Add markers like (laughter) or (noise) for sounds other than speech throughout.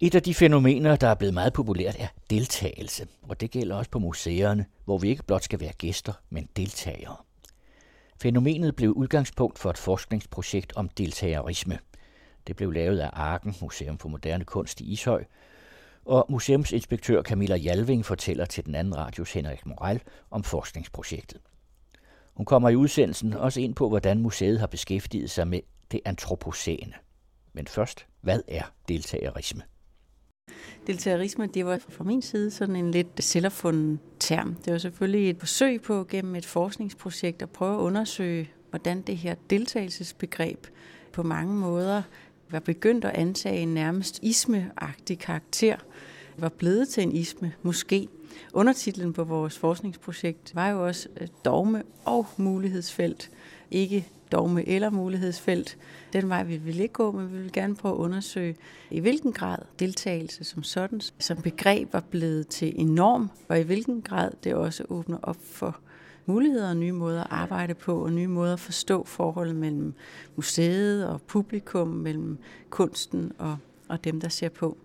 Et af de fænomener, der er blevet meget populært, er deltagelse. Og det gælder også på museerne, hvor vi ikke blot skal være gæster, men deltagere. Fænomenet blev udgangspunkt for et forskningsprojekt om deltagerisme. Det blev lavet af Arken, Museum for Moderne Kunst i Ishøj, og museumsinspektør Camilla Jalving fortæller til den anden radios Henrik Moral om forskningsprojektet. Hun kommer i udsendelsen også ind på, hvordan museet har beskæftiget sig med det antropocene. Men først, hvad er deltagerisme? Deltagerisme, det var fra min side sådan en lidt selvopfunden term. Det var selvfølgelig et forsøg på gennem et forskningsprojekt at prøve at undersøge, hvordan det her deltagelsesbegreb på mange måder var begyndt at antage en nærmest ismeagtig karakter, var blevet til en isme, måske. Undertitlen på vores forskningsprojekt var jo også øh, dogme og mulighedsfelt. Ikke dogme eller mulighedsfelt. Den vej vi vil ikke gå, men vi vil gerne prøve at undersøge, i hvilken grad deltagelse som sådan, som begreb var blevet til en norm, og i hvilken grad det også åbner op for muligheder og nye måder at arbejde på, og nye måder at forstå forholdet mellem museet og publikum, mellem kunsten og, og dem, der ser på.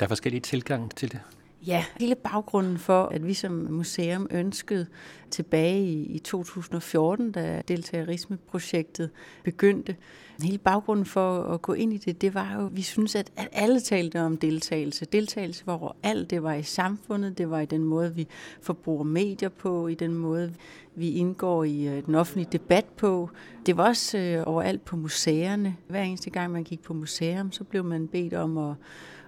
Der er forskellige tilgange til det. Ja, hele baggrunden for, at vi som museum ønskede tilbage i, 2014, da deltagerismeprojektet begyndte, hele baggrunden for at gå ind i det, det var jo, at vi synes, at, at alle talte om deltagelse. Deltagelse var overalt. Det var i samfundet, det var i den måde, vi forbruger medier på, i den måde, vi indgår i øh, den offentlige debat på. Det var også øh, overalt på museerne. Hver eneste gang, man gik på museum, så blev man bedt om at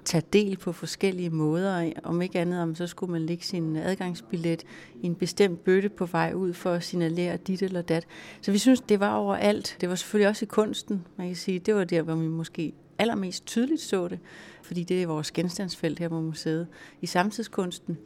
tage del på forskellige måder. Om ikke andet, om så skulle man lægge sin adgangsbillet i en bestemt bøtte på vej ud for at signalere dit eller dat. Så vi synes, det var overalt. Det var selvfølgelig også i kunsten. Man kan sige, det var der, hvor vi måske allermest tydeligt så det, fordi det er vores genstandsfelt her på museet. I samtidskunsten,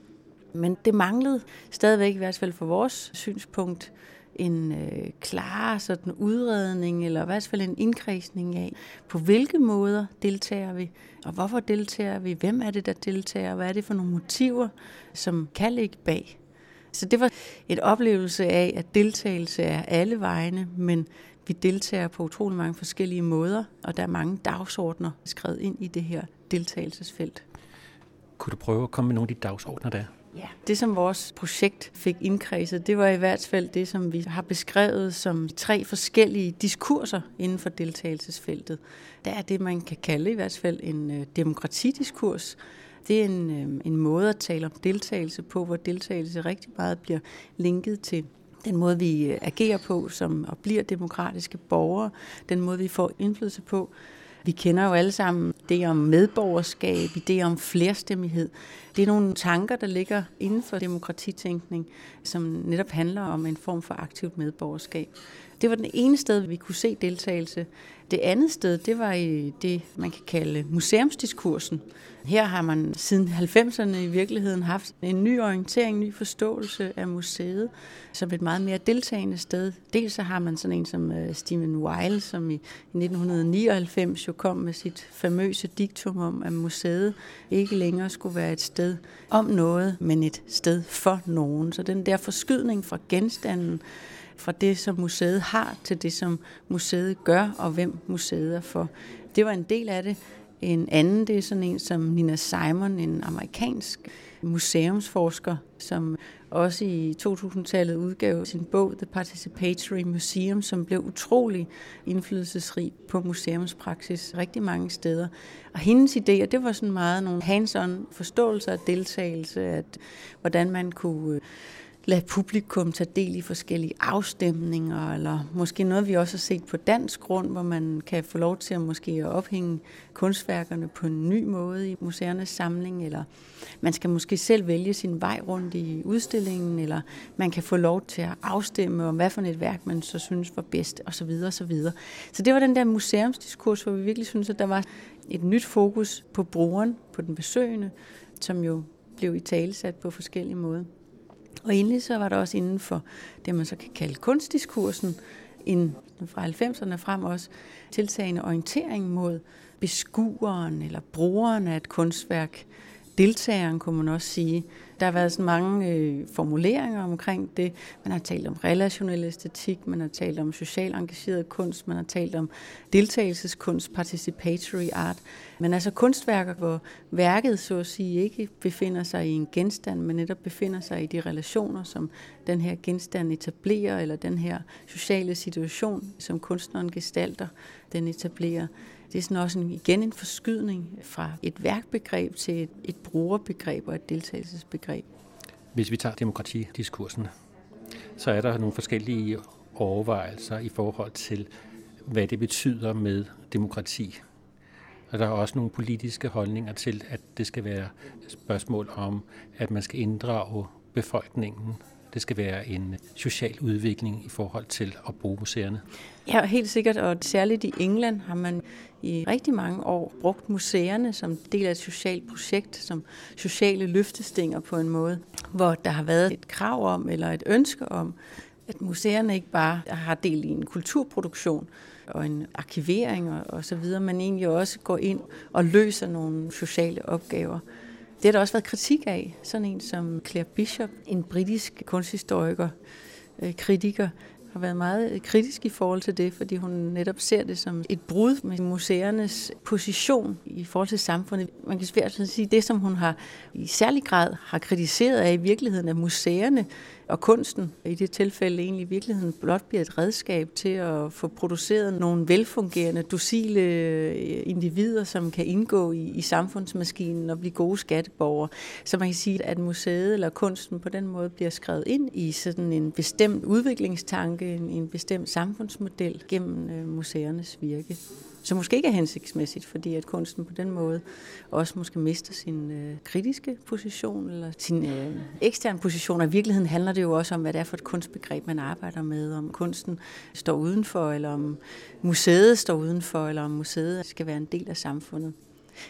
men det manglede stadigvæk, i hvert fald for vores synspunkt, en øh, klar sådan udredning, eller i hvert fald en indkredsning af, på hvilke måder deltager vi, og hvorfor deltager vi, hvem er det, der deltager, hvad er det for nogle motiver, som kan ligge bag. Så det var et oplevelse af, at deltagelse er alle vegne, men vi deltager på utrolig mange forskellige måder, og der er mange dagsordner skrevet ind i det her deltagelsesfelt. Kunne du prøve at komme med nogle af de dagsordner der? Ja, det som vores projekt fik indkredset, det var i hvert fald det, som vi har beskrevet som tre forskellige diskurser inden for deltagelsesfeltet. Der er det, man kan kalde i hvert fald en øh, demokratidiskurs. Det er en, øh, en måde at tale om deltagelse på, hvor deltagelse rigtig meget bliver linket til den måde, vi øh, agerer på som og bliver demokratiske borgere, den måde, vi får indflydelse på. Vi kender jo alle sammen det om medborgerskab, det om flerstemmighed. Det er nogle tanker, der ligger inden for demokratitænkning, som netop handler om en form for aktivt medborgerskab. Det var den ene sted, vi kunne se deltagelse. Det andet sted, det var i det, man kan kalde museumsdiskursen. Her har man siden 90'erne i virkeligheden haft en ny orientering, en ny forståelse af museet som et meget mere deltagende sted. Dels så har man sådan en som øh, Stephen Weil, som i 1999 jo kom med sit famøse diktum om, at museet ikke længere skulle være et sted om noget, men et sted for nogen. Så den der forskydning fra genstanden fra det, som museet har, til det, som museet gør, og hvem museet er for. Det var en del af det. En anden, det er sådan en som Nina Simon, en amerikansk museumsforsker, som også i 2000-tallet udgav sin bog The Participatory Museum, som blev utrolig indflydelsesrig på museumspraksis rigtig mange steder. Og hendes idéer, det var sådan meget nogle hands-on forståelser af deltagelse, at hvordan man kunne øh, lade publikum tage del i forskellige afstemninger, eller måske noget, vi også har set på dansk grund, hvor man kan få lov til at måske at ophænge kunstværkerne på en ny måde i museernes samling, eller man skal måske selv vælge sin vej rundt i udstillingen, eller man kan få lov til at afstemme om, hvad for et værk man så synes var bedst, osv. osv. Så det var den der museumsdiskurs, hvor vi virkelig synes, at der var et nyt fokus på brugeren, på den besøgende, som jo blev i talesat på forskellige måder. Og endelig så var der også inden for det, man så kan kalde kunstdiskursen, en, fra 90'erne frem også, tiltagende orientering mod beskueren eller brugeren af et kunstværk, deltageren, kunne man også sige. Der har været så mange øh, formuleringer omkring det. Man har talt om relationel æstetik, man har talt om social engageret kunst, man har talt om deltagelseskunst, participatory art. Men altså kunstværker, hvor værket så at sige ikke befinder sig i en genstand, men netop befinder sig i de relationer, som den her genstand etablerer, eller den her sociale situation, som kunstneren gestalter, den etablerer. Det er sådan også en, igen en forskydning fra et værkbegreb til et, et brugerbegreb og et deltagelsesbegreb. Hvis vi tager demokratidiskursen, så er der nogle forskellige overvejelser i forhold til, hvad det betyder med demokrati. Og der er også nogle politiske holdninger til, at det skal være et spørgsmål om, at man skal inddrage befolkningen det skal være en social udvikling i forhold til at bruge museerne. Ja, helt sikkert, og særligt i England har man i rigtig mange år brugt museerne som del af et socialt projekt, som sociale løftestinger på en måde, hvor der har været et krav om eller et ønske om, at museerne ikke bare har del i en kulturproduktion og en arkivering og, og så videre, men egentlig også går ind og løser nogle sociale opgaver. Det har der også været kritik af. Sådan en som Claire Bishop, en britisk kunsthistoriker, øh, kritiker, har været meget øh, kritisk i forhold til det, fordi hun netop ser det som et brud med museernes position i forhold til samfundet. Man kan svært sige, det som hun har i særlig grad har kritiseret er i virkeligheden, at museerne og kunsten i det tilfælde egentlig i virkeligheden blot bliver et redskab til at få produceret nogle velfungerende, docile øh, individer, som kan indgå i, i samfundsmaskinen og blive gode skatteborgere. Så man kan sige, at museet eller kunsten på den måde bliver skrevet ind i sådan en bestemt udviklingstanke, en, en bestemt samfundsmodel gennem øh, museernes virke som måske ikke er hensigtsmæssigt, fordi at kunsten på den måde også måske mister sin øh, kritiske position eller sin øh, eksterne position. Og i virkeligheden handler det jo også om, hvad det er for et kunstbegreb, man arbejder med. Om kunsten står udenfor, eller om museet står udenfor, eller om museet skal være en del af samfundet.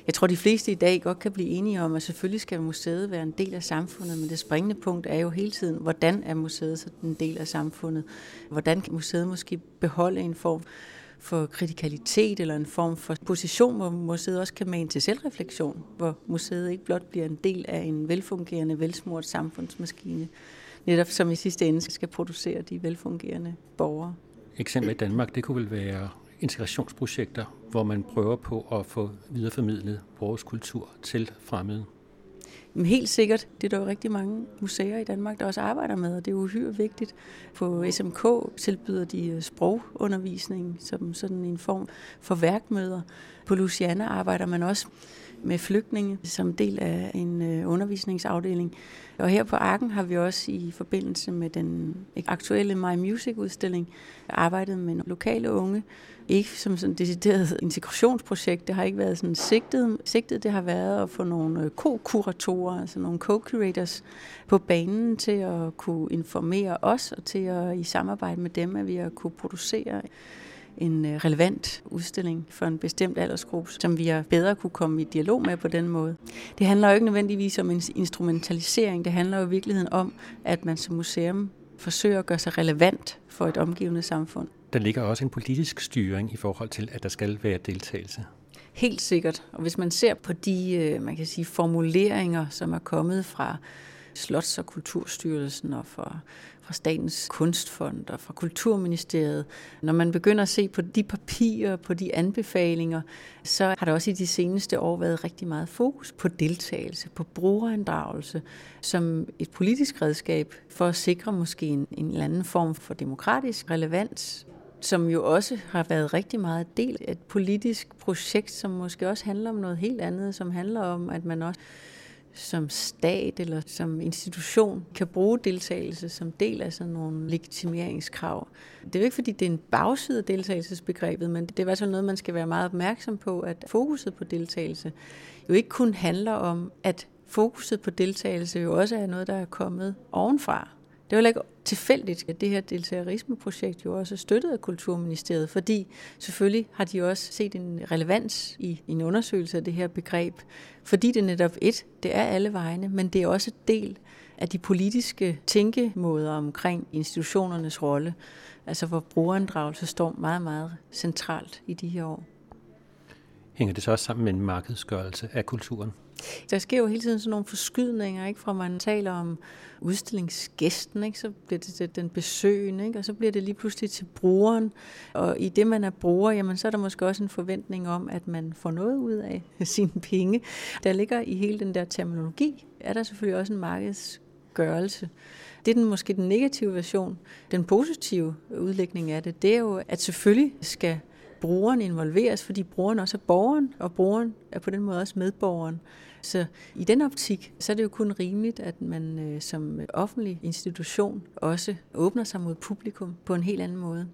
Jeg tror, de fleste i dag godt kan blive enige om, at selvfølgelig skal museet være en del af samfundet, men det springende punkt er jo hele tiden, hvordan er museet så en del af samfundet? Hvordan kan museet måske beholde en form for kritikalitet eller en form for position, hvor museet også kan mane til selvreflektion, hvor museet ikke blot bliver en del af en velfungerende, velsmurt samfundsmaskine, netop som i sidste ende skal producere de velfungerende borgere. Eksempel i Danmark, det kunne vel være integrationsprojekter, hvor man prøver på at få videreformidlet vores kultur til fremmede. Men helt sikkert, det er der jo rigtig mange museer i Danmark, der også arbejder med, og det er uhyre vigtigt. På SMK tilbyder de øh, sprogundervisning som sådan en form for værkmøder. På Luciana arbejder man også med flygtninge som del af en øh, undervisningsafdeling. Og her på Arken har vi også i forbindelse med den aktuelle My Music udstilling arbejdet med lokale unge. Ikke som sådan et decideret integrationsprojekt, det har ikke været sådan sigtet. Sigtet det har været at få nogle øh, co-kuratorer, altså nogle co-curators på banen til at kunne informere os og til at i samarbejde med dem, at vi har kunne producere en øh, relevant udstilling for en bestemt aldersgruppe, som vi bedre kunne komme i dialog med på den måde. Det handler jo ikke nødvendigvis om en instrumentalisering, det handler jo i virkeligheden om, at man som museum forsøger at gøre sig relevant for et omgivende samfund. Der ligger også en politisk styring i forhold til, at der skal være deltagelse. Helt sikkert. Og hvis man ser på de øh, man kan sige, formuleringer, som er kommet fra Slots- og Kulturstyrelsen og fra, fra Statens Kunstfond og fra Kulturministeriet. Når man begynder at se på de papirer, på de anbefalinger, så har der også i de seneste år været rigtig meget fokus på deltagelse, på brugerinddragelse som et politisk redskab for at sikre måske en, en eller anden form for demokratisk relevans som jo også har været rigtig meget del af et politisk projekt, som måske også handler om noget helt andet, som handler om, at man også som stat eller som institution kan bruge deltagelse som del af sådan nogle legitimeringskrav. Det er jo ikke, fordi det er en bagside af deltagelsesbegrebet, men det er i hvert fald noget, man skal være meget opmærksom på, at fokuset på deltagelse jo ikke kun handler om, at fokuset på deltagelse jo også er noget, der er kommet ovenfra. Det er jo ikke tilfældigt, at det her deltagerismeprojekt jo også er støttet af Kulturministeriet, fordi selvfølgelig har de også set en relevans i en undersøgelse af det her begreb, fordi det netop et, det er alle vegne, men det er også et del af de politiske tænkemåder omkring institutionernes rolle, altså hvor brugerinddragelse står meget, meget centralt i de her år. Hænger det så også sammen med en markedsgørelse af kulturen? Der sker jo hele tiden sådan nogle forskydninger, ikke? fra man taler om udstillingsgæsten, ikke? så bliver det til den besøgende, ikke? og så bliver det lige pludselig til brugeren. Og i det, man er bruger, jamen, så er der måske også en forventning om, at man får noget ud af (laughs) sine penge. Der ligger i hele den der terminologi, er der selvfølgelig også en markedsgørelse. Det er den, måske den negative version. Den positive udlægning af det, det er jo, at selvfølgelig skal brugeren involveres, fordi brugeren også er borgeren, og brugeren er på den måde også medborgeren. Så i den optik, så er det jo kun rimeligt, at man øh, som offentlig institution også åbner sig mod publikum på en helt anden måde.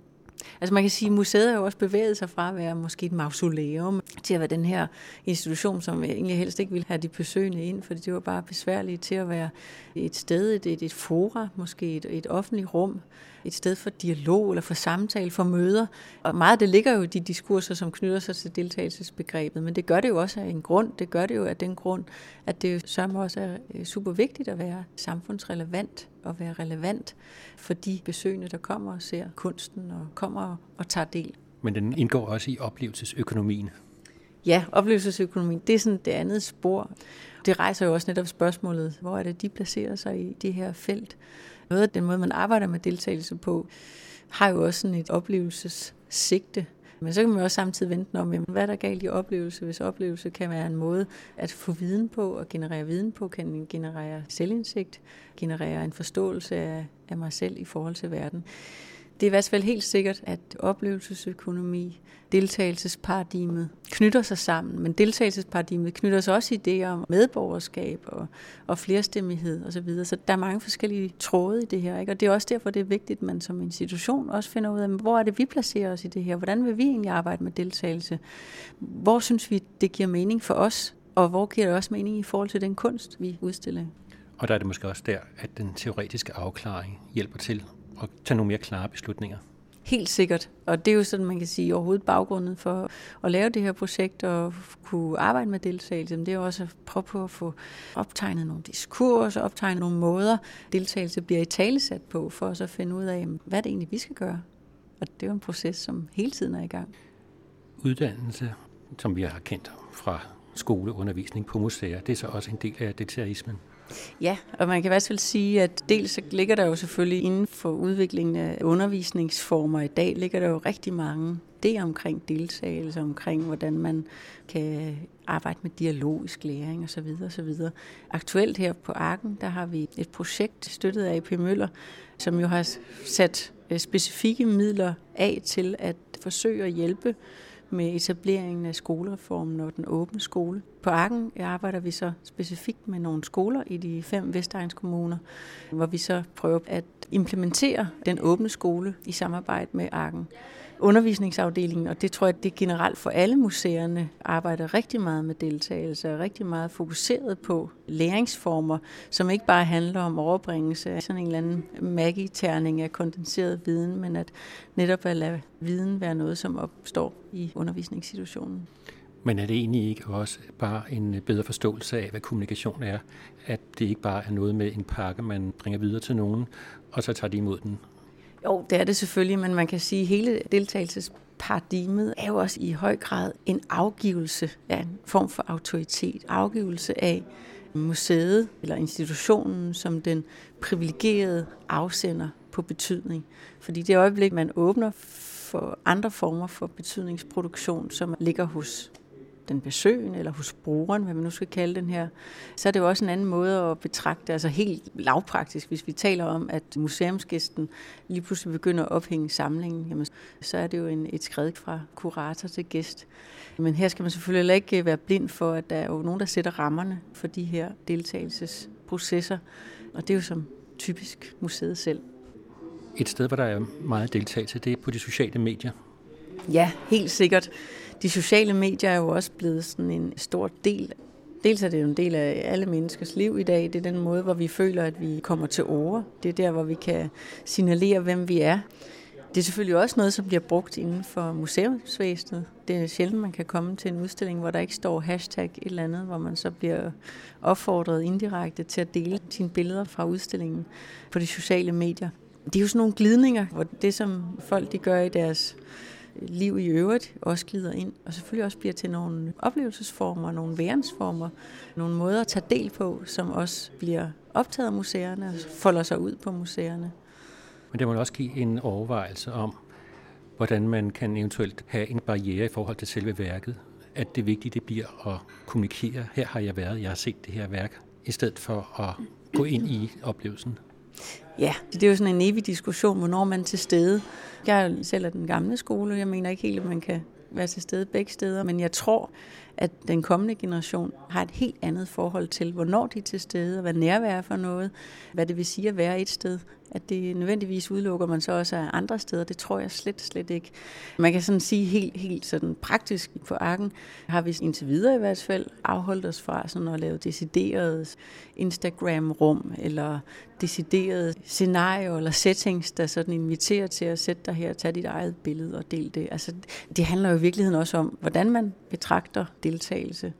Altså man kan sige, at museet har jo også bevæget sig fra at være måske et mausoleum til at være den her institution, som egentlig helst ikke ville have de besøgende ind, fordi det var bare besværligt til at være et sted, et, et, et fora, måske et, et offentligt rum, et sted for dialog eller for samtale, for møder. Og meget af det ligger jo i de diskurser, som knytter sig til deltagelsesbegrebet, men det gør det jo også af en grund. Det gør det jo af den grund, at det jo også er øh, super vigtigt at være samfundsrelevant og være relevant for de besøgende, der kommer og ser kunsten og kommer og tager del. Men den indgår også i oplevelsesøkonomien. Ja, oplevelsesøkonomien, det er sådan det andet spor. Det rejser jo også netop spørgsmålet, hvor er det, de placerer sig i det her felt. Noget af den måde, man arbejder med deltagelse på, har jo også sådan et oplevelsessigte. Men så kan man også samtidig vente om, jamen, hvad er der galt i oplevelse, hvis oplevelse kan være en måde at få viden på og generere viden på, kan generere selvindsigt, generere en forståelse af, af mig selv i forhold til verden. Det er i hvert fald helt sikkert, at oplevelsesøkonomi, deltagelsesparadigmet knytter sig sammen, men deltagelsesparadigmet knytter sig også idéer om medborgerskab og, og flerstemmighed osv. Så, videre. så der er mange forskellige tråde i det her, ikke? og det er også derfor, det er vigtigt, at man som institution også finder ud af, hvor er det, vi placerer os i det her? Hvordan vil vi egentlig arbejde med deltagelse? Hvor synes vi, det giver mening for os? Og hvor giver det også mening i forhold til den kunst, vi udstiller? Og der er det måske også der, at den teoretiske afklaring hjælper til at tage nogle mere klare beslutninger. Helt sikkert. Og det er jo sådan, man kan sige, overhovedet baggrunden for at lave det her projekt og kunne arbejde med deltagelse. Det er jo også at prøve på at få optegnet nogle diskurser, optegnet nogle måder, deltagelse bliver i talesat på, for at så finde ud af, hvad det egentlig vi skal gøre. Og det er jo en proces, som hele tiden er i gang. Uddannelse, som vi har kendt fra skoleundervisning på museer, det er så også en del af detarismen. Ja, og man kan i hvert fald sige, at dels så ligger der jo selvfølgelig inden for udviklingen af undervisningsformer i dag, ligger der jo rigtig mange det omkring deltagelse, omkring hvordan man kan arbejde med dialogisk læring osv. osv. Aktuelt her på Arken, der har vi et projekt støttet af AP Møller, som jo har sat øh, specifikke midler af til at forsøge at hjælpe med etableringen af skolereformen og den åbne skole. På Arken arbejder vi så specifikt med nogle skoler i de fem Vestegnskommuner, hvor vi så prøver at implementere den åbne skole i samarbejde med Arken undervisningsafdelingen, og det tror jeg, det er generelt for alle museerne, arbejder rigtig meget med deltagelse og rigtig meget fokuseret på læringsformer, som ikke bare handler om overbringelse af sådan en eller anden magiterning af kondenseret viden, men at netop at lade viden være noget, som opstår i undervisningssituationen. Men er det egentlig ikke også bare en bedre forståelse af, hvad kommunikation er? At det ikke bare er noget med en pakke, man bringer videre til nogen, og så tager de imod den jo, det er det selvfølgelig, men man kan sige, at hele deltagelsesparadigmet er jo også i høj grad en afgivelse af en form for autoritet. Afgivelse af museet eller institutionen som den privilegerede afsender på betydning. Fordi det øjeblik, man åbner for andre former for betydningsproduktion, som ligger hos den besøgende eller hos brugeren, hvad man nu skal kalde den her, så er det jo også en anden måde at betragte, altså helt lavpraktisk, hvis vi taler om, at museumsgæsten lige pludselig begynder at ophænge samlingen, jamen, så er det jo en, et skridt fra kurator til gæst. Men her skal man selvfølgelig ikke være blind for, at der er jo nogen, der sætter rammerne for de her deltagelsesprocesser, og det er jo som typisk museet selv. Et sted, hvor der er meget deltagelse, det er på de sociale medier. Ja, helt sikkert de sociale medier er jo også blevet sådan en stor del Dels er det jo en del af alle menneskers liv i dag. Det er den måde, hvor vi føler, at vi kommer til ord. Det er der, hvor vi kan signalere, hvem vi er. Det er selvfølgelig også noget, som bliver brugt inden for museumsvæsenet. Det er sjældent, man kan komme til en udstilling, hvor der ikke står hashtag et eller andet, hvor man så bliver opfordret indirekte til at dele sine billeder fra udstillingen på de sociale medier. Det er jo sådan nogle glidninger, hvor det, som folk de gør i deres liv i øvrigt også glider ind, og selvfølgelig også bliver til nogle oplevelsesformer, nogle værensformer, nogle måder at tage del på, som også bliver optaget af museerne og folder sig ud på museerne. Men det må også give en overvejelse om, hvordan man kan eventuelt have en barriere i forhold til selve værket. At det vigtige det bliver at kommunikere, her har jeg været, jeg har set det her værk, i stedet for at gå ind i oplevelsen. Ja, det er jo sådan en evig diskussion, hvornår man er til stede. Jeg er selv af den gamle skole, jeg mener ikke helt, at man kan være til stede begge steder, men jeg tror, at den kommende generation har et helt andet forhold til, hvornår de er til stede, og hvad nærvær er for noget, hvad det vil sige at være et sted. At det nødvendigvis udelukker man så også af andre steder, det tror jeg slet, slet ikke. Man kan sådan sige helt, helt sådan praktisk på arken, har vi indtil videre i hvert fald afholdt os fra sådan at lave deciderede Instagram-rum, eller deciderede scenarier eller settings, der sådan inviterer til at sætte dig her, tage dit eget billede og dele det. Altså, det handler jo i virkeligheden også om, hvordan man betragter deltagelse.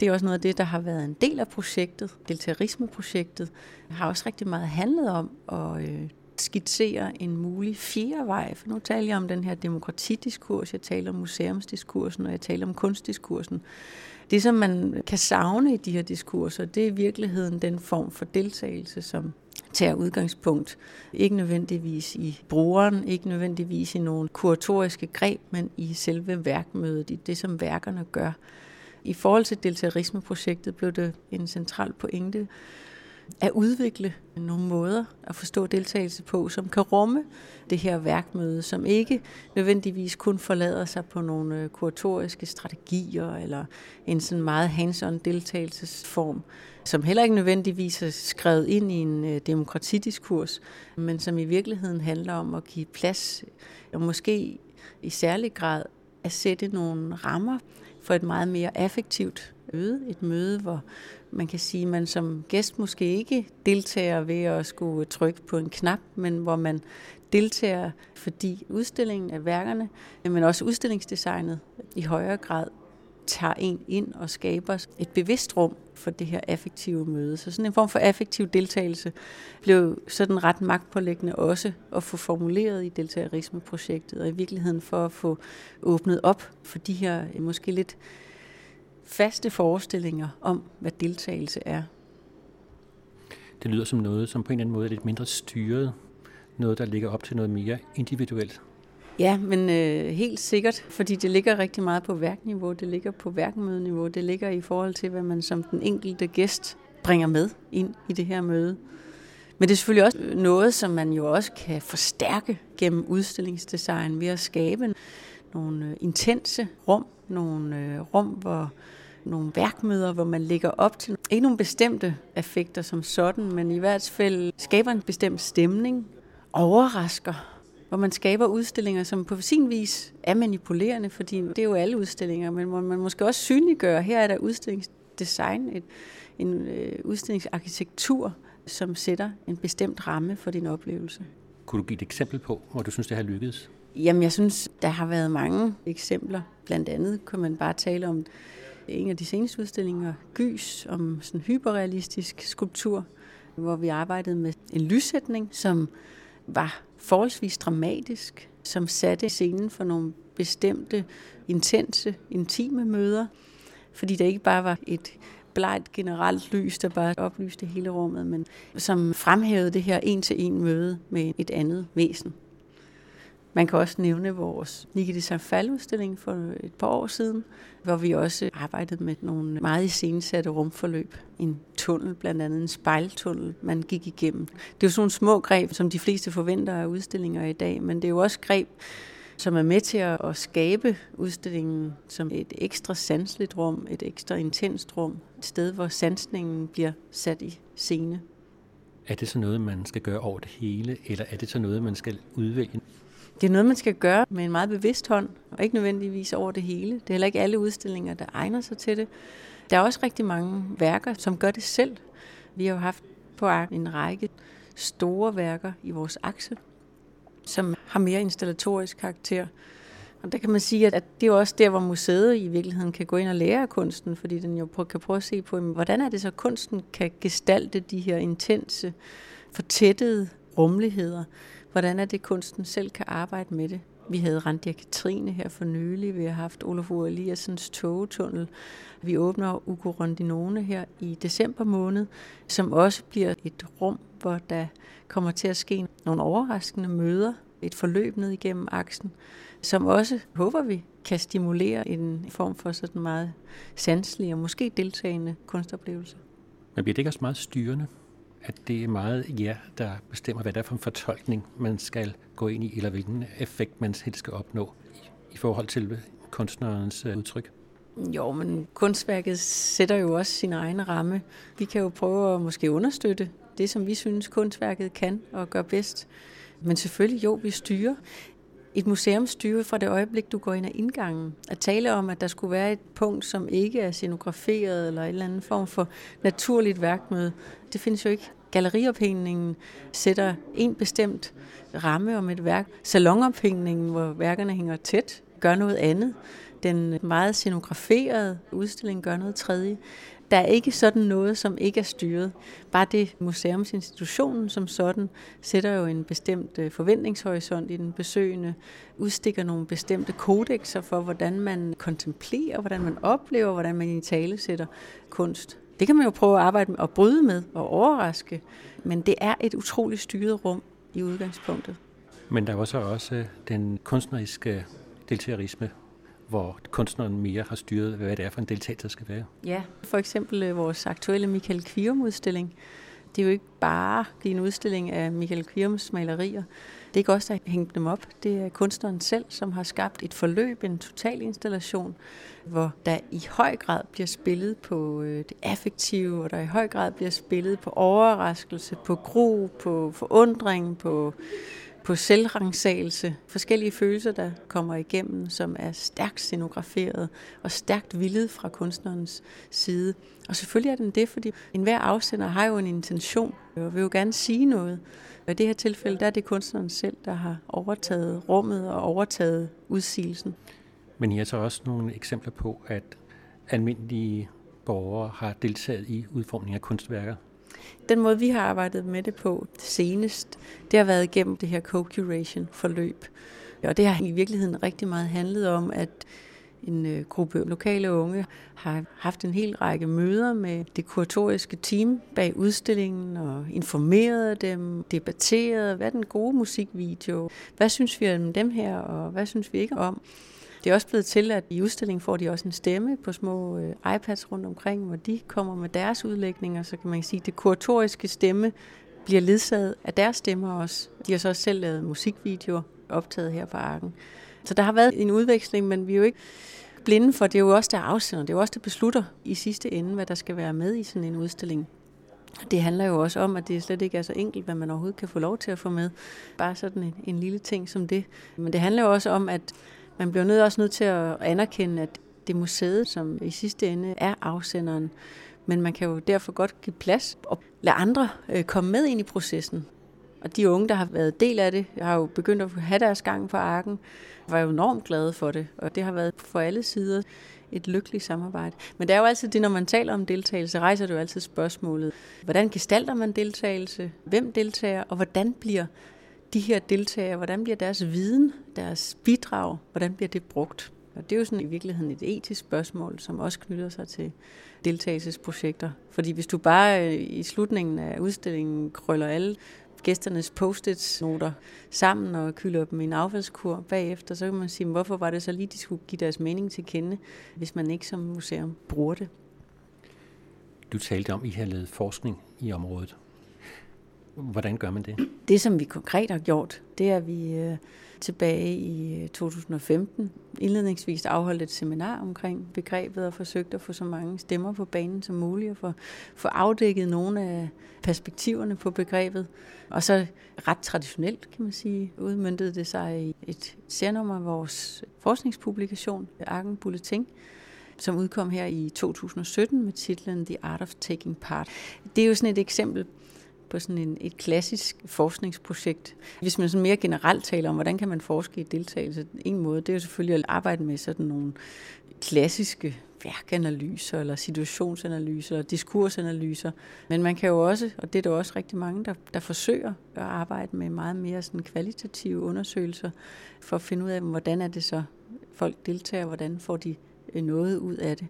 Det er også noget af det, der har været en del af projektet, deltagerismeprojektet, har også rigtig meget handlet om at øh, skitsere en mulig fjerde vej. For nu taler jeg om den her demokratidiskurs, jeg taler om museumsdiskursen, og jeg taler om kunstdiskursen. Det, som man kan savne i de her diskurser, det er i virkeligheden den form for deltagelse, som tager udgangspunkt ikke nødvendigvis i brugeren, ikke nødvendigvis i nogle kuratoriske greb, men i selve værkmødet, i det, som værkerne gør. I forhold til deltagerismeprojektet blev det en central pointe at udvikle nogle måder at forstå deltagelse på, som kan rumme det her værkmøde, som ikke nødvendigvis kun forlader sig på nogle øh, kuratoriske strategier eller en sådan meget hands-on deltagelsesform, som heller ikke nødvendigvis er skrevet ind i en øh, demokratidiskurs, men som i virkeligheden handler om at give plads, og måske i særlig grad at sætte nogle rammer for et meget mere affektivt møde. Et møde, hvor man kan sige, at man som gæst måske ikke deltager ved at skulle trykke på en knap, men hvor man deltager, fordi udstillingen af værkerne, men også udstillingsdesignet i højere grad tager en ind og skaber et bevidst rum for det her affektive møde. Så sådan en form for affektiv deltagelse blev sådan ret magtpålæggende også at få formuleret i deltagerismeprojektet, og i virkeligheden for at få åbnet op for de her eh, måske lidt faste forestillinger om, hvad deltagelse er. Det lyder som noget, som på en eller anden måde er lidt mindre styret. Noget, der ligger op til noget mere individuelt. Ja, men øh, helt sikkert, fordi det ligger rigtig meget på værkniveau, det ligger på værkmødeniveau, det ligger i forhold til, hvad man som den enkelte gæst bringer med ind i det her møde. Men det er selvfølgelig også øh, noget, som man jo også kan forstærke gennem udstillingsdesign ved at skabe nogle øh, intense rum, nogle øh, rum, hvor nogle værkmøder, hvor man lægger op til ikke nogle bestemte effekter som sådan, men i hvert fald skaber en bestemt stemning, overrasker, hvor man skaber udstillinger, som på sin vis er manipulerende, fordi det er jo alle udstillinger, men hvor man måske også synliggør, her er der udstillingsdesign, et, en øh, udstillingsarkitektur, som sætter en bestemt ramme for din oplevelse. Kunne du give et eksempel på, hvor du synes, det har lykkedes? Jamen, jeg synes, der har været mange eksempler. Blandt andet kan man bare tale om en af de seneste udstillinger, Gys, om sådan hyperrealistisk skulptur, hvor vi arbejdede med en lyssætning, som var forholdsvis dramatisk, som satte scenen for nogle bestemte, intense, intime møder, fordi det ikke bare var et blegt generelt lys, der bare oplyste hele rummet, men som fremhævede det her en-til-en møde med et andet væsen. Man kan også nævne vores Nikita Sanfal-udstilling for et par år siden, hvor vi også arbejdede med nogle meget iscenesatte rumforløb. En tunnel, blandt andet en spejltunnel, man gik igennem. Det er jo sådan nogle små greb, som de fleste forventer af udstillinger i dag, men det er jo også greb, som er med til at skabe udstillingen som et ekstra sansligt rum, et ekstra intenst rum, et sted, hvor sansningen bliver sat i scene. Er det så noget, man skal gøre over det hele, eller er det så noget, man skal udvælge? Det er noget, man skal gøre med en meget bevidst hånd, og ikke nødvendigvis over det hele. Det er heller ikke alle udstillinger, der egner sig til det. Der er også rigtig mange værker, som gør det selv. Vi har jo haft på en række store værker i vores akse, som har mere installatorisk karakter. Og der kan man sige, at det er også der, hvor museet i virkeligheden kan gå ind og lære af kunsten, fordi den jo kan prøve at se på, hvordan er det så, at kunsten kan gestalte de her intense, fortættede rummeligheder, hvordan er det, kunsten selv kan arbejde med det. Vi havde Randia Katrine her for nylig. Vi har haft Olof Eliassens togetunnel. Vi åbner Ugo Rondinone her i december måned, som også bliver et rum, hvor der kommer til at ske nogle overraskende møder, et forløb ned igennem aksen, som også, håber vi, kan stimulere en form for sådan meget sanselig og måske deltagende kunstoplevelse. Men bliver det ikke også meget styrende, at det er meget jer, der bestemmer, hvad det er for en fortolkning, man skal gå ind i, eller hvilken effekt man helst skal opnå i, forhold til kunstnerens øh, udtryk? Jo, men kunstværket sætter jo også sin egen ramme. Vi kan jo prøve at måske understøtte det, som vi synes kunstværket kan og gør bedst. Men selvfølgelig jo, vi styrer. Et museum styrer fra det øjeblik, du går ind ad indgangen. At tale om, at der skulle være et punkt, som ikke er scenograferet eller en eller anden form for naturligt værkmøde, det findes jo ikke. Galleriophængningen sætter en bestemt ramme om et værk. Salonophængningen, hvor værkerne hænger tæt, gør noget andet. Den meget scenograferede udstilling gør noget tredje. Der er ikke sådan noget, som ikke er styret. Bare det museumsinstitutionen som sådan sætter jo en bestemt øh, forventningshorisont i den besøgende, udstikker nogle bestemte kodexer for, hvordan man kontemplerer, hvordan man oplever, hvordan man i tale sætter kunst. Det kan man jo prøve at arbejde med og bryde med og overraske, men det er et utroligt styret rum i udgangspunktet. Men der var så også den kunstneriske deltagerisme, hvor kunstneren mere har styret, hvad det er for en deltagelse, der skal være. Ja, for eksempel øh, vores aktuelle Michael Kvirum-udstilling. Det er jo ikke bare en udstilling af Michael Kvirums malerier. Det er ikke også der har hængt dem op. Det er kunstneren selv, som har skabt et forløb, en total installation, hvor der i høj grad bliver spillet på øh, det affektive, og der i høj grad bliver spillet på overraskelse, på gro, på forundring, på på selvrangagelse, forskellige følelser, der kommer igennem, som er stærkt scenograferet og stærkt villet fra kunstnerens side. Og selvfølgelig er den det, fordi enhver afsender har jo en intention og vil jo gerne sige noget. Og i det her tilfælde, der er det kunstneren selv, der har overtaget rummet og overtaget udsigelsen. Men I har så også nogle eksempler på, at almindelige borgere har deltaget i udformningen af kunstværker? Den måde, vi har arbejdet med det på senest, det har været gennem det her co-curation-forløb. Og det har i virkeligheden rigtig meget handlet om, at en øh, gruppe lokale unge har haft en hel række møder med det kuratoriske team bag udstillingen og informeret dem, debatteret, hvad er den gode musikvideo, hvad synes vi om dem her, og hvad synes vi ikke om. Det er også blevet til, at i udstillingen får de også en stemme på små øh, iPads rundt omkring, hvor de kommer med deres udlægninger, så kan man sige, at det kuratoriske stemme bliver ledsaget af deres stemmer også. De har så også selv lavet musikvideoer optaget her på Arken. Så der har været en udveksling, men vi er jo ikke blinde for, det er jo også der afsender, det er jo også der beslutter i sidste ende, hvad der skal være med i sådan en udstilling. Det handler jo også om, at det slet ikke er så enkelt, hvad man overhovedet kan få lov til at få med. Bare sådan en, en lille ting som det. Men det handler jo også om, at man bliver nødt også nødt til at anerkende, at det er museet, som i sidste ende er afsenderen. Men man kan jo derfor godt give plads og lade andre øh, komme med ind i processen. Og de unge, der har været del af det, har jo begyndt at have deres gang på arken, var jo enormt glade for det. Og det har været for alle sider et lykkeligt samarbejde. Men det er jo altid det, når man taler om deltagelse, rejser det jo altid spørgsmålet, hvordan gestalter man deltagelse, hvem deltager, og hvordan bliver de her deltagere, hvordan bliver deres viden, deres bidrag, hvordan bliver det brugt? Og det er jo sådan i virkeligheden et etisk spørgsmål, som også knytter sig til deltagelsesprojekter. Fordi hvis du bare øh, i slutningen af udstillingen krøller alle gæsternes post noter sammen og kylder dem i en affaldskur bagefter, så kan man sige, hvorfor var det så lige, de skulle give deres mening til kende, hvis man ikke som museum bruger det. Du talte om, at I har lavet forskning i området. Hvordan gør man det? Det, som vi konkret har gjort, det er, at vi øh, tilbage i øh, 2015 indledningsvis afholdt et seminar omkring begrebet og forsøgt at få så mange stemmer på banen som muligt og få, få afdækket nogle af perspektiverne på begrebet. Og så ret traditionelt, kan man sige, udmyndtede det sig i et særnummer af vores forskningspublikation, Arken Bulletin, som udkom her i 2017 med titlen The Art of Taking Part. Det er jo sådan et eksempel på sådan en, et klassisk forskningsprojekt. Hvis man sådan mere generelt taler om, hvordan kan man forske i deltagelse, en måde, det er jo selvfølgelig at arbejde med sådan nogle klassiske værkanalyser, eller situationsanalyser, eller diskursanalyser. Men man kan jo også, og det er der også rigtig mange, der, der forsøger at arbejde med meget mere sådan kvalitative undersøgelser, for at finde ud af, hvordan er det så, folk deltager, hvordan får de øh, noget ud af det.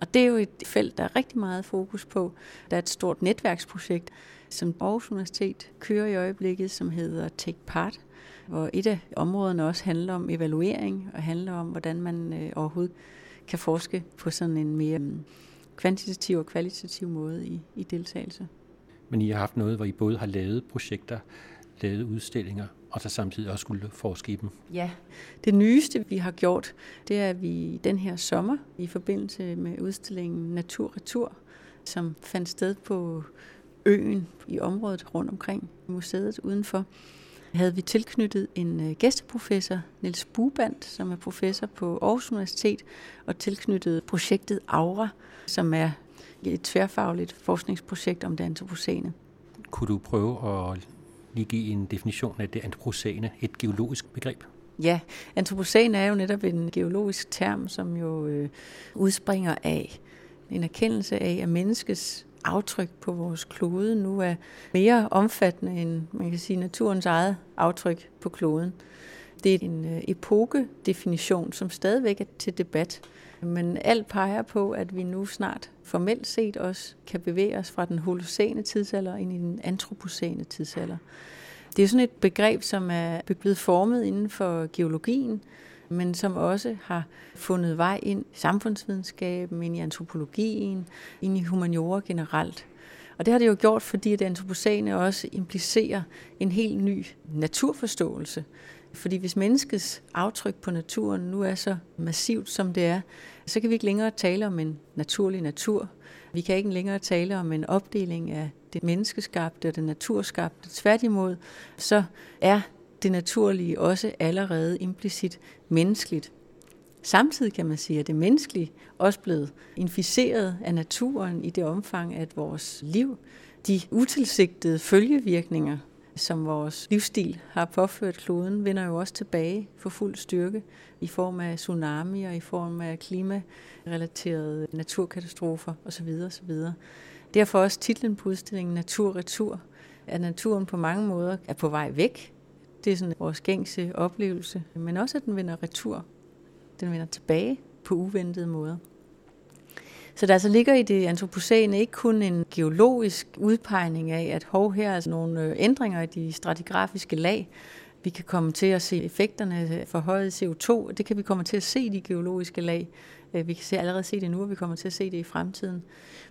Og det er jo et felt, der er rigtig meget fokus på. Der er et stort netværksprojekt, som Aarhus Universitet kører i øjeblikket, som hedder Take Part, hvor et af områderne også handler om evaluering, og handler om, hvordan man øh, overhovedet kan forske på sådan en mere mm, kvantitativ og kvalitativ måde i, i deltagelse. Men I har haft noget, hvor I både har lavet projekter, lavet udstillinger, og så samtidig også skulle forske i dem. Ja, det nyeste vi har gjort, det er, at vi den her sommer, i forbindelse med udstillingen Natur Retur, som fandt sted på øen i området rundt omkring museet udenfor, havde vi tilknyttet en øh, gæsteprofessor, Niels Buband, som er professor på Aarhus Universitet, og tilknyttet projektet Aura, som er et tværfagligt forskningsprojekt om det antropocene. Kunne du prøve at lige give en definition af det antropocene, et geologisk begreb? Ja, antropocene er jo netop en geologisk term, som jo øh, udspringer af en erkendelse af, at menneskets aftryk på vores klode nu er mere omfattende end man kan sige naturens eget aftryk på kloden. Det er en øh, epokedefinition, som stadigvæk er til debat. Men alt peger på, at vi nu snart formelt set også kan bevæge os fra den holocene tidsalder ind i den antropocene tidsalder. Det er sådan et begreb, som er blevet formet inden for geologien, men som også har fundet vej ind i samfundsvidenskaben, ind i antropologien, ind i humaniora generelt. Og det har det jo gjort, fordi det antropocene også implicerer en helt ny naturforståelse. Fordi hvis menneskets aftryk på naturen nu er så massivt, som det er, så kan vi ikke længere tale om en naturlig natur. Vi kan ikke længere tale om en opdeling af det menneskeskabte og det naturskabte. Tværtimod, så er det naturlige også allerede implicit menneskeligt. Samtidig kan man sige, at det menneskelige også blevet inficeret af naturen i det omfang, at vores liv, de utilsigtede følgevirkninger, som vores livsstil har påført kloden, vender jo også tilbage for fuld styrke i form af tsunami og i form af klimarelaterede naturkatastrofer osv. osv. Derfor også titlen på udstillingen Naturretur, at naturen på mange måder er på vej væk det er sådan vores gængse oplevelse. Men også, at den vender retur. Den vender tilbage på uventede måder. Så der altså ligger i det antropocene ikke kun en geologisk udpegning af, at hov, her er altså nogle øh, ændringer i de stratigrafiske lag. Vi kan komme til at se effekterne øh, for højet CO2. Det kan vi komme til at se i de geologiske lag. Øh, vi kan se, allerede se det nu, og vi kommer til at se det i fremtiden.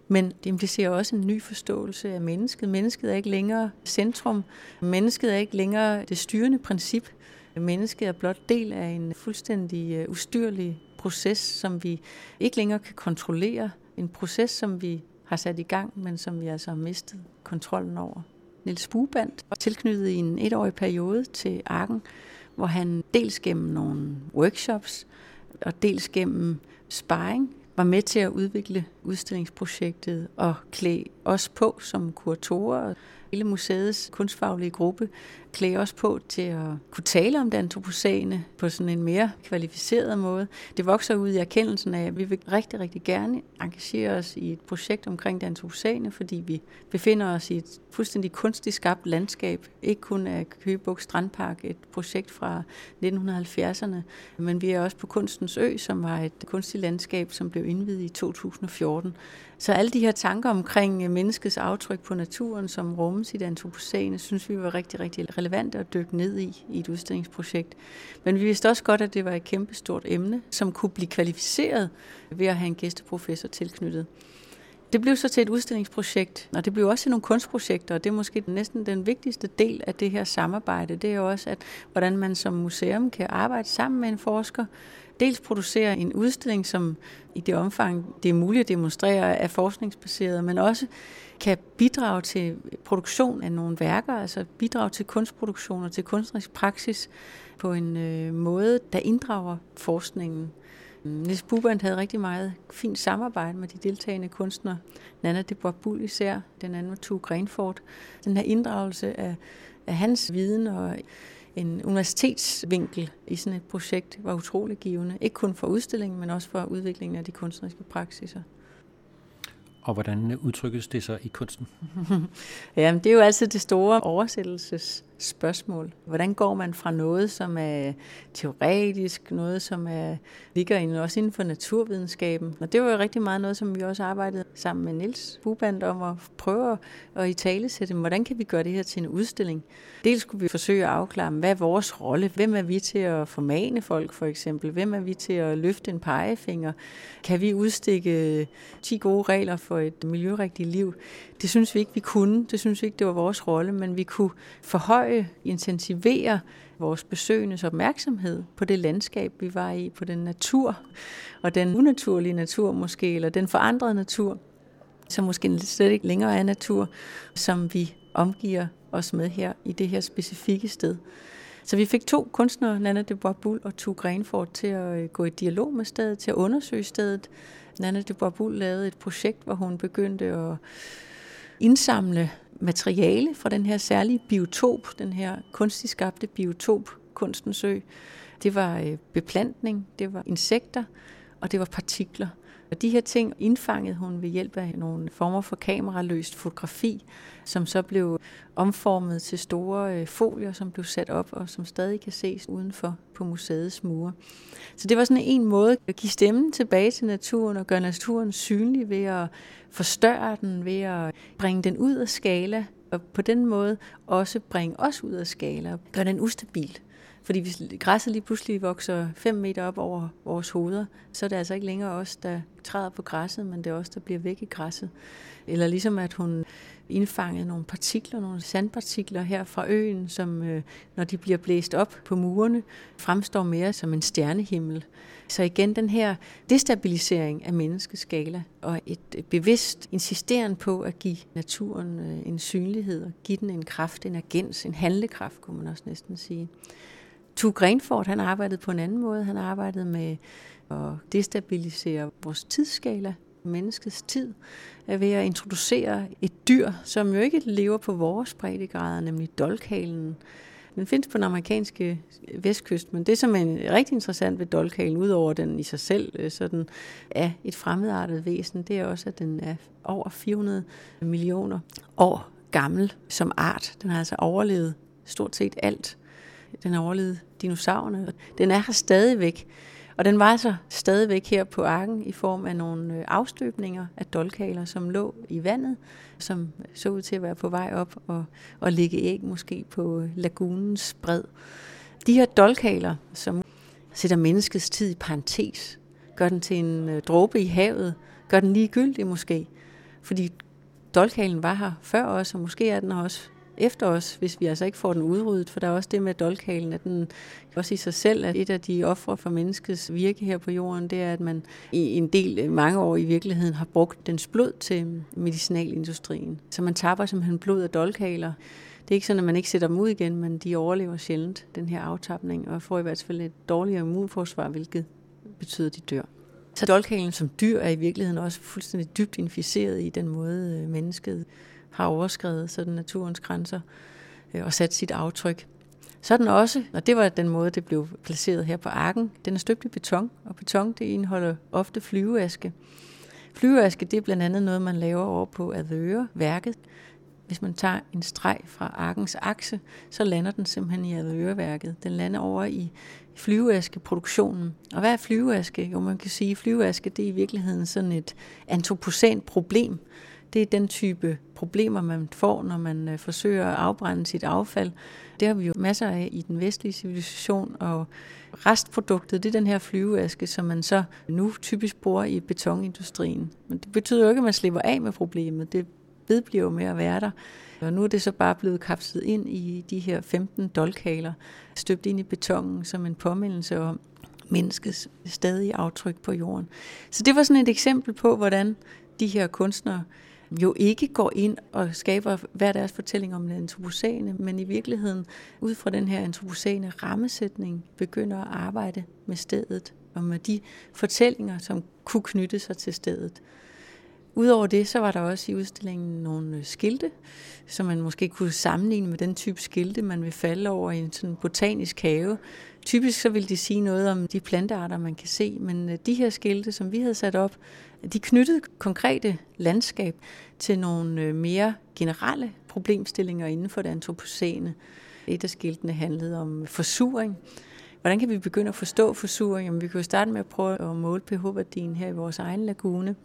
Men det implicerer også en ny forståelse af mennesket. Mennesket er ikke længere centrum. Mennesket er ikke længere det styrende princip. Mennesket er blot del af en fuldstændig øh, ustyrlig proces, som vi ikke længere kan kontrollere. En proces, som vi har sat i gang, men som vi altså har mistet kontrollen over. Niels Buband var tilknyttet i en etårig periode til Arken, hvor han dels gennem nogle workshops og dels gennem sparring var med til at udvikle udstillingsprojektet og klæde os på som kuratorer hele museets kunstfaglige gruppe klæde os på til at kunne tale om det antropocene på sådan en mere kvalificeret måde. Det vokser ud i erkendelsen af, at vi vil rigtig, rigtig gerne engagere os i et projekt omkring det antropocene, fordi vi befinder os i et fuldstændig kunstigt skabt landskab. Ikke kun af Køgebuk Strandpark, et projekt fra 1970'erne, men vi er også på Kunstens Ø, som var et kunstigt landskab, som blev indvidet i 2014. Så alle de her tanker omkring øh, menneskets aftryk på naturen, som rummes i det antropocene, synes vi var rigtig, rigtig relevant at dykke ned i i et udstillingsprojekt. Men vi vidste også godt, at det var et kæmpestort emne, som kunne blive kvalificeret ved at have en gæsteprofessor tilknyttet. Det blev så til et udstillingsprojekt, og det blev også til nogle kunstprojekter, og det er måske næsten den vigtigste del af det her samarbejde. Det er jo også, at hvordan man som museum kan arbejde sammen med en forsker, dels producere en udstilling, som i det omfang, det er muligt at demonstrere, er forskningsbaseret, men også kan bidrage til produktion af nogle værker, altså bidrage til kunstproduktion og til kunstnerisk praksis på en øh, måde, der inddrager forskningen. Niels Buband havde rigtig meget fint samarbejde med de deltagende kunstnere. Nana de Borbul især, den anden var Tue Grenfort. Den her inddragelse af, af hans viden og en universitetsvinkel i sådan et projekt var utrolig givende. Ikke kun for udstillingen, men også for udviklingen af de kunstneriske praksiser. Og hvordan udtrykkes det så i kunsten? (laughs) Jamen, det er jo altid det store oversættelses spørgsmål. Hvordan går man fra noget, som er teoretisk, noget, som er, ligger inden, også inden for naturvidenskaben? Og det var jo rigtig meget noget, som vi også arbejdede sammen med Nils Buband om at prøve at i tale sætte, hvordan kan vi gøre det her til en udstilling? Dels skulle vi forsøge at afklare, hvad er vores rolle? Hvem er vi til at formane folk, for eksempel? Hvem er vi til at løfte en pegefinger? Kan vi udstikke øh, 10 gode regler for et miljørigtigt liv? Det synes vi ikke, vi kunne. Det synes vi ikke, det var vores rolle, men vi kunne forhøje, intensivere vores besøgendes opmærksomhed på det landskab, vi var i, på den natur, og den unaturlige natur måske, eller den forandrede natur, som måske slet ikke længere er natur, som vi omgiver os med her i det her specifikke sted. Så vi fik to kunstnere, Nana de Bois og Tue Grenfort, til at øh, gå i dialog med stedet, til at undersøge stedet. Nana de Bois lavede et projekt, hvor hun begyndte at indsamle materiale fra den her særlige biotop, den her kunstigt skabte biotop, Kunstens Ø. Det var øh, beplantning, det var insekter, og det var partikler. Og de her ting indfangede hun ved hjælp af nogle former for kameraløst fotografi, som så blev omformet til store øh, folier, som blev sat op og som stadig kan ses udenfor på museets mure. Så det var sådan en måde at give stemmen tilbage til naturen og gøre naturen synlig ved at forstørre den, ved at bringe den ud af skala, og på den måde også bringe os ud af skala, og gøre den ustabil. Fordi hvis græsset lige pludselig vokser 5 meter op over vores hoveder, så er det altså ikke længere os, der træder på græsset, men det er os, der bliver væk i græsset. Eller ligesom at hun indfangede nogle partikler, nogle sandpartikler her fra øen, som øh, når de bliver blæst op på murene, fremstår mere som en stjernehimmel. Så igen den her destabilisering af menneskeskala og et øh, bevidst insisteren på at give naturen øh, en synlighed og give den en kraft, en agens, en handlekraft, kunne man også næsten sige. Tue Grenfort, han arbejdede på en anden måde. Han arbejdede med at destabilisere vores tidsskala, menneskets tid, øh, ved at introducere et dyr, som jo ikke lever på vores breddegrader, nemlig dolkhalen. Den findes på den amerikanske øh, vestkyst, men det, som er rigtig interessant ved dolkhalen, udover den i sig selv så sådan er et fremmedartet væsen, det er også, at den er over 400 millioner år gammel som art. Den har altså overlevet stort set alt. Den har overlevet dinosaurerne. Den er her stadigvæk. Og den var så stadigvæk her på arken i form af nogle øh, afstøbninger af dolkaler, som lå i vandet, som så ud til at være på vej op og, og ligge æg måske på øh, lagunens bred. De her dolkaler, som sætter menneskets tid i parentes, gør den til en øh, dråbe i havet, gør den ligegyldig måske, fordi dolkalen var her før os, og måske er den også efter os, hvis vi altså ikke får den udryddet, for der er også det med dolkhalen, at den også i sig selv er et af de ofre for menneskets virke her på jorden, det er, at man i en del, mange år i virkeligheden, har brugt dens blod til medicinalindustrien. Så man tapper simpelthen blod af dolkhaler. Det er ikke sådan, at man ikke sætter dem ud igen, men de overlever sjældent den her aftapning, og får i hvert fald et dårligere immunforsvar, hvilket betyder, at de dør. Så dolkhalen som dyr er i virkeligheden også fuldstændig dybt inficeret i den måde, øh, mennesket har overskrevet sådan naturens grænser øh, og sat sit aftryk. Så er den også, og det var den måde, det blev placeret her på arken, den er støbt i beton, og beton det indeholder ofte flyveaske. Flyveaske det er blandt andet noget, man laver over på Adøre-værket. Hvis man tager en streg fra arkens akse, så lander den simpelthen i Adøreværket. Den lander over i flyveaskeproduktionen. Og hvad er flyveaske? Jo, man kan sige, at flyveaske det er i virkeligheden sådan et antropocent problem, det er den type problemer, man får, når man øh, forsøger at afbrænde sit affald. Det har vi jo masser af i den vestlige civilisation, og restproduktet, det er den her flyveaske, som man så nu typisk bruger i betonindustrien. Men det betyder jo ikke, at man slipper af med problemet. Det vedbliver med at være der. Og nu er det så bare blevet kapslet ind i de her 15 dolkaler, støbt ind i betongen som en påmindelse om menneskets stadige aftryk på jorden. Så det var sådan et eksempel på, hvordan de her kunstnere jo ikke går ind og skaber hver deres fortælling om den antropocene, men i virkeligheden ud fra den her antropocene rammesætning begynder at arbejde med stedet og med de fortællinger, som kunne knytte sig til stedet. Udover det, så var der også i udstillingen nogle skilte, som man måske kunne sammenligne med den type skilte, man vil falde over i en sådan botanisk have. Typisk så vil de sige noget om de plantearter, man kan se, men øh, de her skilte, som vi havde sat op, de knyttede konkrete landskab til nogle øh, mere generelle problemstillinger inden for det antropocene. Et af skiltene handlede om forsuring. Hvordan kan vi begynde at forstå forsuring? Jamen, vi kan jo starte med at prøve at måle pH-værdien her i vores egen lagune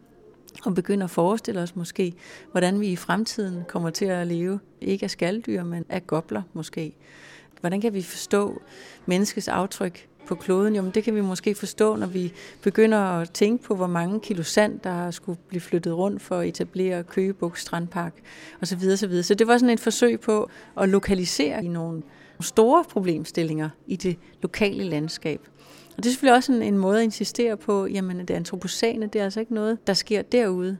og begynde at forestille os måske, hvordan vi i fremtiden kommer til at leve, ikke af skalddyr, men af gobler måske. Hvordan kan vi forstå menneskets aftryk på kloden? Jo, men det kan vi måske forstå, når vi begynder at tænke på, hvor mange kilo sand, der skulle blive flyttet rundt for at etablere Køgebuk Strandpark osv. osv. Så det var sådan et forsøg på at lokalisere i nogle store problemstillinger i det lokale landskab. Og det er selvfølgelig også en, en måde at insistere på, jamen det antropocene, det er altså ikke noget, der sker derude.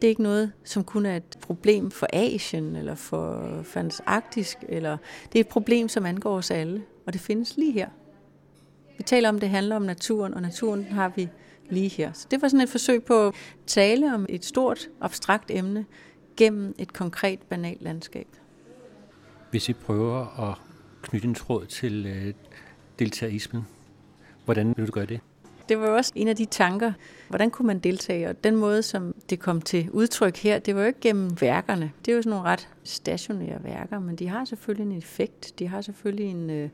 Det er ikke noget, som kun er et problem for Asien eller for Fantastisk, eller det er et problem, som angår os alle, og det findes lige her. Vi taler om, det handler om naturen, og naturen har vi lige her. Så det var sådan et forsøg på at tale om et stort, abstrakt emne gennem et konkret, banalt landskab. Hvis vi prøver at knytte en tråd til øh, deltagerismen, hvordan vil du gøre det? Det var også en af de tanker, hvordan kunne man deltage? Og den måde, som det kom til udtryk her, det var jo ikke gennem værkerne. Det er jo sådan nogle ret stationære værker, men de har selvfølgelig en effekt. De har selvfølgelig en øh,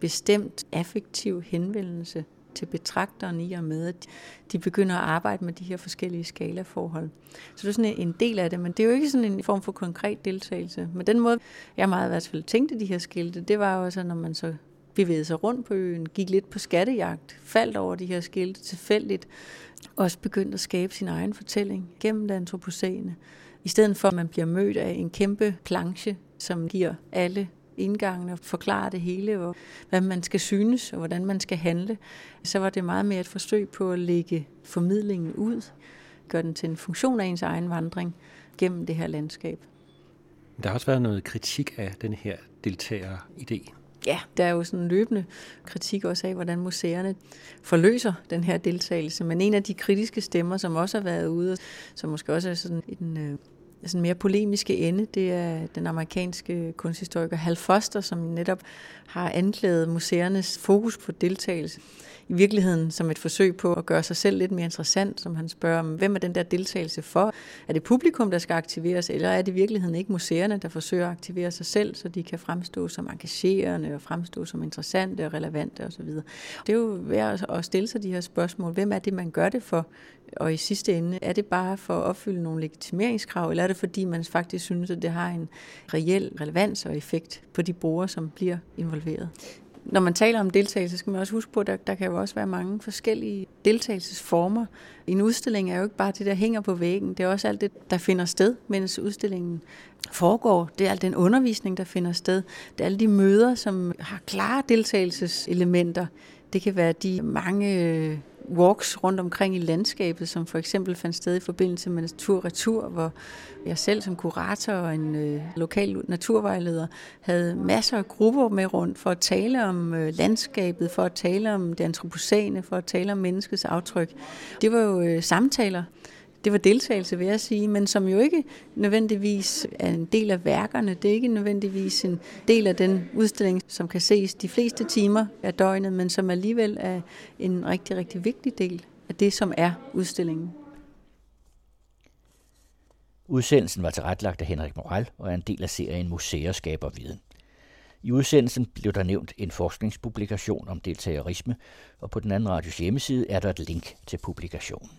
bestemt affektiv henvendelse til betragteren i og med, at de begynder at arbejde med de her forskellige skalaforhold. Så det er sådan en del af det, men det er jo ikke sådan en form for konkret deltagelse. Men den måde, jeg meget i hvert fald tænkte de her skilte, det var jo så, når man så bevægede sig rundt på øen, gik lidt på skattejagt, faldt over de her skilte tilfældigt, og også begyndte at skabe sin egen fortælling gennem det antropocene. I stedet for, at man bliver mødt af en kæmpe planche, som giver alle indgangene og forklarer det hele, og hvad man skal synes og hvordan man skal handle, så var det meget mere et forsøg på at lægge formidlingen ud, gøre den til en funktion af ens egen vandring gennem det her landskab. Der har også været noget kritik af den her deltager-idé. Ja, der er jo sådan en løbende kritik også af, hvordan museerne forløser den her deltagelse. Men en af de kritiske stemmer, som også har været ude, som måske også er sådan en øh, sådan mere polemiske ende, det er den amerikanske kunsthistoriker Hal Foster, som netop har anklaget museernes fokus på deltagelse i virkeligheden som et forsøg på at gøre sig selv lidt mere interessant, som han spørger, om, hvem er den der deltagelse for? Er det publikum, der skal aktiveres, eller er det i virkeligheden ikke museerne, der forsøger at aktivere sig selv, så de kan fremstå som engagerende og fremstå som interessante og relevante osv.? Det er jo værd at stille sig de her spørgsmål. Hvem er det, man gør det for? Og i sidste ende, er det bare for at opfylde nogle legitimeringskrav, eller er det fordi, man faktisk synes, at det har en reel relevans og effekt på de brugere, som bliver involveret? Når man taler om deltagelse, så skal man også huske på, at der, der kan jo også være mange forskellige deltagelsesformer. En udstilling er jo ikke bare det, der hænger på væggen. Det er også alt det, der finder sted, mens udstillingen foregår. Det er al den undervisning, der finder sted. Det er alle de møder, som har klare deltagelseselementer. Det kan være de mange øh, walks rundt omkring i landskabet, som for eksempel fandt sted i forbindelse med Natur Retur, hvor jeg selv som kurator og en øh, lokal naturvejleder havde masser af grupper med rundt for at tale om øh, landskabet, for at tale om det antropocene, for at tale om menneskets aftryk. Det var jo øh, samtaler, det var deltagelse, vil jeg sige, men som jo ikke nødvendigvis er en del af værkerne. Det er ikke nødvendigvis en del af den udstilling, som kan ses de fleste timer af døgnet, men som alligevel er en rigtig, rigtig vigtig del af det, som er udstillingen. Udsendelsen var tilrettelagt af Henrik Moral og er en del af serien Museer skaber viden. I udsendelsen blev der nævnt en forskningspublikation om deltagerisme, og på den anden radios hjemmeside er der et link til publikationen.